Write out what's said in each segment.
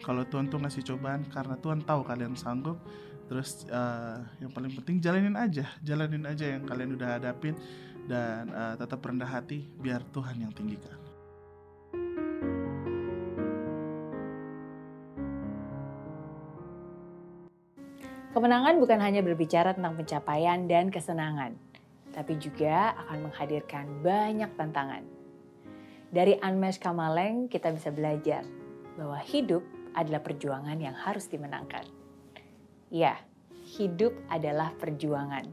kalau Tuhan tuh ngasih cobaan karena Tuhan tahu kalian sanggup terus uh, yang paling penting jalanin aja jalanin aja yang kalian udah hadapin dan uh, tetap rendah hati biar Tuhan yang tinggikan Kemenangan bukan hanya berbicara tentang pencapaian dan kesenangan, tapi juga akan menghadirkan banyak tantangan. Dari Anmesh Kamaleng kita bisa belajar bahwa hidup adalah perjuangan yang harus dimenangkan. Ya, hidup adalah perjuangan.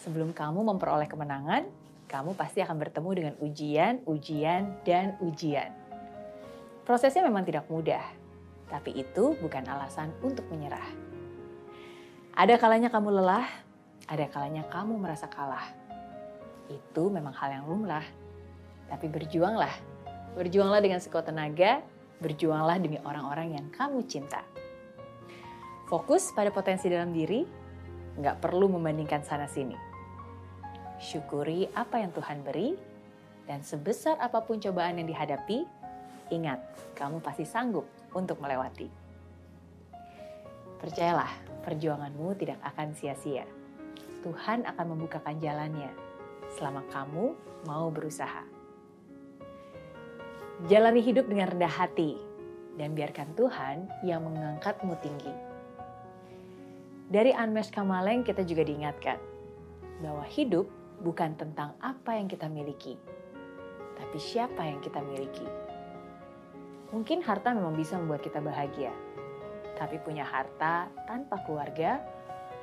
Sebelum kamu memperoleh kemenangan, kamu pasti akan bertemu dengan ujian, ujian, dan ujian. Prosesnya memang tidak mudah, tapi itu bukan alasan untuk menyerah. Ada kalanya kamu lelah, ada kalanya kamu merasa kalah. Itu memang hal yang lumrah. Tapi berjuanglah. Berjuanglah dengan sekuat tenaga, berjuanglah demi orang-orang yang kamu cinta. Fokus pada potensi dalam diri, nggak perlu membandingkan sana-sini. Syukuri apa yang Tuhan beri, dan sebesar apa pun cobaan yang dihadapi, ingat, kamu pasti sanggup untuk melewati. Percayalah, perjuanganmu tidak akan sia-sia. Tuhan akan membukakan jalannya selama kamu mau berusaha. Jalani hidup dengan rendah hati dan biarkan Tuhan yang mengangkatmu tinggi. Dari Anmesh Kamaleng kita juga diingatkan bahwa hidup bukan tentang apa yang kita miliki, tapi siapa yang kita miliki. Mungkin harta memang bisa membuat kita bahagia, tapi punya harta tanpa keluarga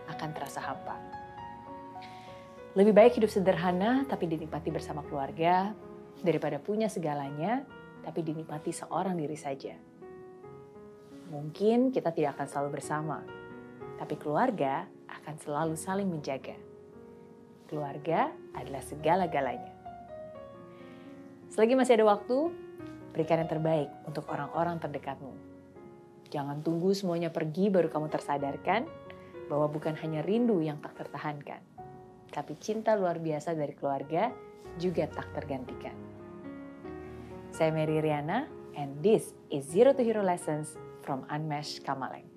akan terasa hampa. Lebih baik hidup sederhana tapi dinikmati bersama keluarga daripada punya segalanya tapi dinikmati seorang diri saja. Mungkin kita tidak akan selalu bersama, tapi keluarga akan selalu saling menjaga. Keluarga adalah segala-galanya. Selagi masih ada waktu, berikan yang terbaik untuk orang-orang terdekatmu Jangan tunggu semuanya pergi baru kamu tersadarkan bahwa bukan hanya rindu yang tak tertahankan, tapi cinta luar biasa dari keluarga juga tak tergantikan. Saya Mary Riana, and this is Zero to Hero Lessons from Unmesh Kamaleng.